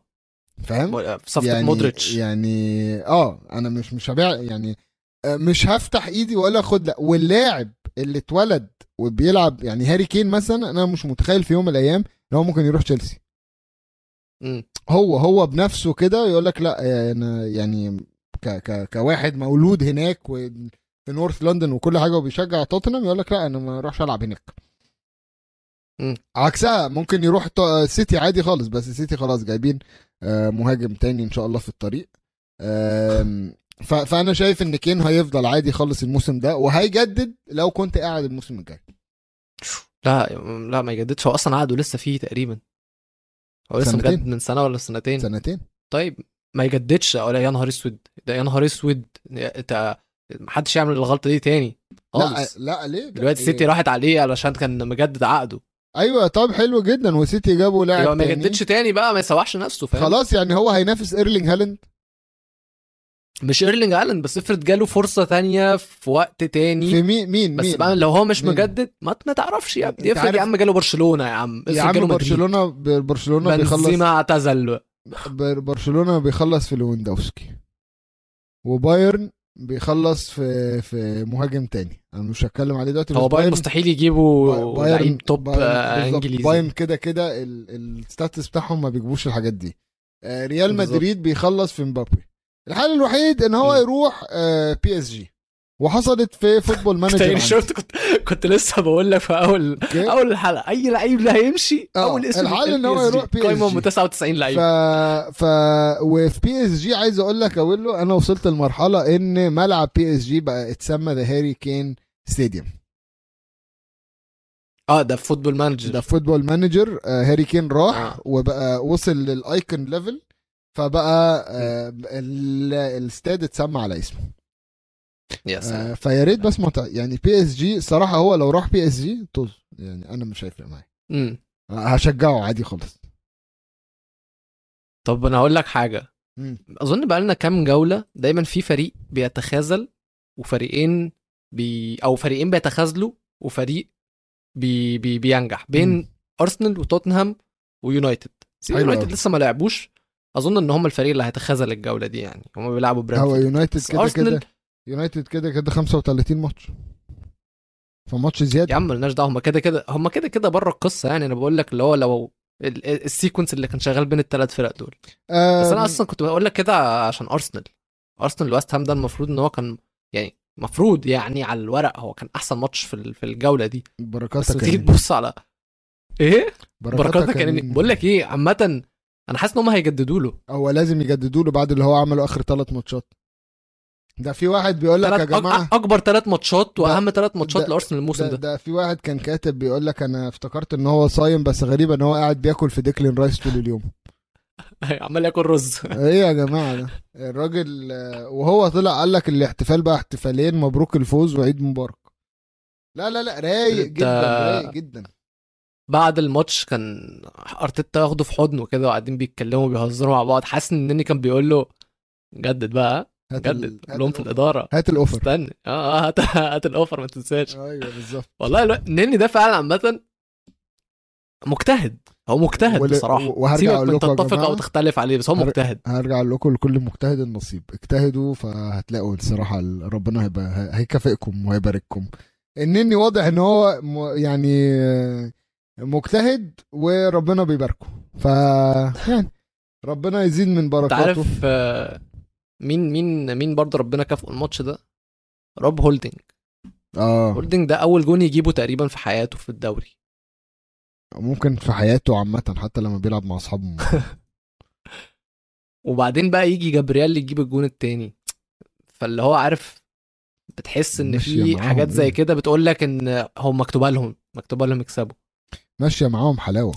A: فاهم؟
B: في صفقة
A: يعني
B: مودريتش.
A: يعني آه أنا مش مش هبيع يعني آه، مش هفتح إيدي ولا اخد لا. واللاعب اللي اتولد وبيلعب يعني هاري كين مثلا أنا مش متخيل في يوم من الأيام إن هو ممكن يروح تشيلسي. هو هو بنفسه كده يقول لك لا أنا يعني ك ك كواحد مولود هناك وفي نورث لندن وكل حاجة وبيشجع توتنهام يقول لك لا أنا ما أروحش ألعب هناك. عكسها ممكن يروح سيتي عادي خالص بس سيتي خلاص جايبين آه، مهاجم تاني إن شاء الله في الطريق. فأنا شايف إن كين هيفضل عادي خالص الموسم ده وهيجدد لو كنت قاعد الموسم الجاي.
B: لا لا ما يجددش. هو أصلا عقده لسه فيه تقريبا. هو لسه
A: سنتين.
B: مجدد من سنة ولا سنتين؟
A: سنتين.
B: طيب ما يجددش ولا يا نهار أسود ده يا نهار أسود أنت محدش يعمل الغلطة دي تاني
A: لا
B: خالص.
A: لا ليه؟
B: دلوقتي السيتي راحت عليه علشان كان مجدد عقده.
A: أيوه طب حلو جدا وسيتي جابوا لاعب
B: يبقى ما. يجددش تاني بقى ما يسوحش نفسه فاهم؟
A: خلاص يعني هو هينافس إيرلينج هالاند.
B: مش إيرلينج الن بس افرض جاله فرصة تانية في وقت تاني.
A: في مين مين
B: بس
A: مين؟
B: بقى لو هو مش
A: مين؟
B: مجدد ما ما تعرفش يا ابني. افرض يا عم جاله برشلونة يا عم
A: يا عم. برشلونة برشلونة بيخلص.
B: بنزيما اعتزل.
A: برشلونة بيخلص في ليفاندوفسكي وبايرن بيخلص في في مهاجم تاني أنا مش هتكلم عليه دلوقتي
B: هو بايرن مستحيل يجيبوا لعيب
A: top.
B: إنجليزي
A: بايرن كده كده ال- stats بتاعهم ما بيجيبوش الحاجات دي آه، ريال. مدريد بيخلص في مبابي الحل الوحيد إن هو. يروح PSG وحصلت في
B: Football
A: Manager.
B: شفت كنت كنت لسه بقول لك في اول
A: okay؟
B: أول الحلقة أي لعيب اللي هيمشي
A: آه،
B: أول اسم
A: الحل إن هو. يروح PSG.
B: قايمة ب 99
A: ف...
B: لعيب
A: ف وفي PSG عايز أقول لك أقول له أنا وصلت لمرحلة إن ملعب PSG بقى اتسمى the Harry Kane Stadium
B: آه ده في Football Manager
A: ده Football Manager آه، هاري كين راح
B: آه.
A: وبقى وصل لل icon level فبقى آه، ال- الاستاد اتسمى على اسمه
B: يا سلام
A: آه، فيا ريت بس مت... يعني PSG صراحة هو لو راح PSG طز يعني أنا مش هيفرق معايا. هشجعه عادي خالص
B: طب أنا هقول لك حاجة
A: مم.
B: أظن بقى لنا كام جولة دايما في فريق بيتخاذل وفريقين بي أو فريقين بيتخاذلوا وفريق بي بي بينجح بين
A: مم.
B: أرسنال وتوتنهام ويونايتد يونايتد. لسه ما لعبوش أظن إن هم الفريق اللي هيتخاذل الجولة دي يعني هم بيلعبوا
A: هو
B: برينفورد
A: يونايتد كده كده يونايتد كده كده 35 ماتش. فماتش زيادة.
B: يا عم مالناش دعوة هم كده كده هم كده كده بره القصة يعني. أنا بقول لك اللي هو لو ال- ال- sequence اللي كان شغال بين الثلاث فرق دول. بس أنا أصلا كنت بقول لك كده عشان أرسنال. أرسنال ويست هام ده المفروض إن هو كان يعني المفروض يعني على الورق هو كان أحسن ماتش في في الجولة دي. بس
A: بركاتك
B: لما تيجي. تبص على إيه؟ بركاتك
A: يعني.
B: يعني بقول لك إيه عامه أنا حاسس إن هم هيجددوا له
A: هو لازم يجددوا له بعد اللي هو عمله آخر ثلاث ماتشات. ده في واحد بيقول لك يا
B: جماعة أكبر ثلاث ماتشات وأهم ثلاث ماتشات لأرسنال الموسم
A: ده,
B: ده,
A: ده في واحد كان كاتب بيقول لك أنا افتكرت إن هو صايم بس غريب إن هو قاعد بياكل في ديكلين رايس طول اليوم.
B: عمال ياكل رز.
A: إيه يا جماعة ده؟ الراجل وهو طلع قال لك الاحتفال بقى احتفالين مبروك الفوز وعيد مبارك. لا لا لا رايق جدا رايق جدا.
B: بعد الماتش كان أرتيتا واخده في حضنه كده وقاعدين بيتكلموا بيهزروا مع بعض. حاسس إن كان بيقول له جدد بقى
A: هات
B: جدد لهم في. الإدارة؟
A: هات الأوفر.
B: استنى آه آه، هات هات الأوفر ما تنساش.
A: أيوه بالظبط.
B: والله الو- النني ده فعلا عامة مجتهد. هو مجتهد
A: ول-
B: بصراحة.
A: وهرجع
B: من
A: لكم
B: تتفق أو تختلف عليه بس هو
A: هر-
B: مجتهد.
A: هرجع أقول لكم لكل مجتهد النصيب. اجتهدوا فهتلاقوا الصراحة ال- ربنا هيبقى هي- هيكافئكم وهيبارككم. انني واضح إن هو م- يعني مجتهد وربنا بيباركه. ف يعني ربنا يزيد من
B: أنت
A: بركاته.
B: عارف آه، مين مين مين برضه ربنا كافئه الماتش ده؟ روب هولدنج
A: آه.
B: هولدنج ده أول جون يجيبه تقريبا في حياته في الدوري.
A: ممكن في حياته عامة حتى لما بيلعب مع أصحابه.
B: وبعدين بقى يجي جابرييل يجيب الجون التاني. فاللي هو عارف بتحس
A: إن
B: في حاجات زي
A: إيه؟
B: كده بتقول لك إن هم مكتوبة لهم مكتوبة لهم يكسبوا.
A: ماشية معاهم حلاوة.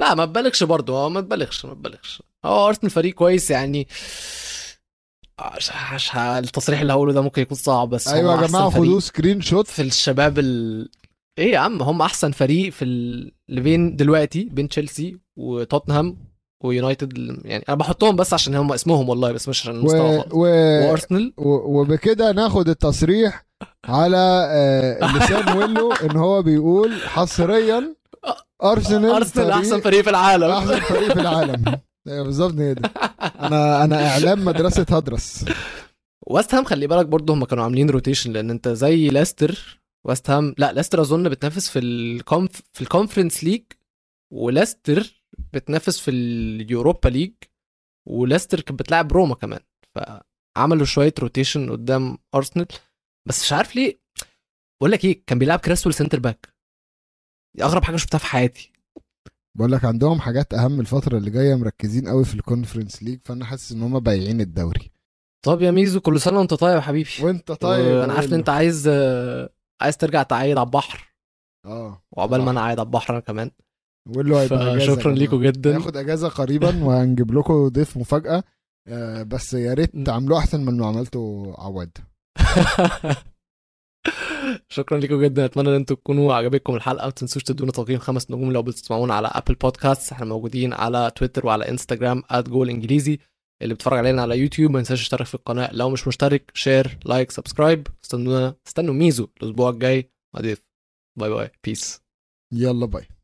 B: لا ما تبالغش برضه. هو ما تبالغش ما تبالغش. هو ارسنال فريق كويس يعني. عش... التصريح اللي هقوله ده ممكن يكون صعب بس
A: أيوه يا
B: جماعة
A: خدوا screenshot
B: في الشباب ال... إيه يا عم هم أحسن فريق في ال... اللي بين دلوقتي بين تشيلسي وتوتنهام ويونايتد يعني أنا بحطهم بس عشان هم اسمهم والله بس مش عشان
A: و...
B: المستوى خالص.
A: و...
B: وأرسنال؟
A: و- وبكده ناخد التصريح على آه، لسان ويلو إن هو بيقول حصريا أرسنال
B: أرسنال أحسن فريق في العالم.
A: أحسن فريق في العالم. بالظبط هي دي. أنا أنا إعلام مدرسة هدرس.
B: ويست هام خلي بالك برضه هم كانوا عاملين rotation لأن أنت زي لاستر ويست هام لا لاستر أظن بتنافس في الكونف في ال Conference League ولاستر بتنافس في ال Europa League ولاستر كانت بتلعب روما كمان. فعملوا شوية rotation قدام ارسنال بس مش عارف ليه بقول لك إيه كان بيلعب كريسويل center back دي أغرب حاجة شفتها في حياتي.
A: بقول لك عندهم حاجات أهم الفترة اللي جاية مركزين قوي في ال Conference League فأنا حاسس إن هم بايعين الدوري.
B: طب يا ميزو كل سنة وأنت طيب يا حبيبي.
A: وأنت طيب
B: أنا عارف إن أنت عايز عايز ترجع تعيد على البحر.
A: آه
B: وعقبال ما. أنا قاعد على البحر أنا كمان.
A: هيبقى جماعة.
B: ليكم جدا.
A: هياخد إجازة قريبا وهنجيب لكم ضيف مفاجأة. آه، بس يا ريت. تعملوه أحسن من اللي عملته عواد.
B: شكرا لكم جدا. أتمنى إن أنتم تكونوا عجبتكم الحلقة. ما تنسوش تدونا تقييم خمس نجوم لو بتسمعونا على Apple Podcasts إحنا موجودين على تويتر وعلى انستجرام جول إنجليزي اللي بيتفرج علينا على يوتيوب ما ينساش يشترك في القناة. لو مش مشترك share like subscribe استنونا استنوا ميزو الأسبوع الجاي. ضيف bye bye peace
A: يلا باي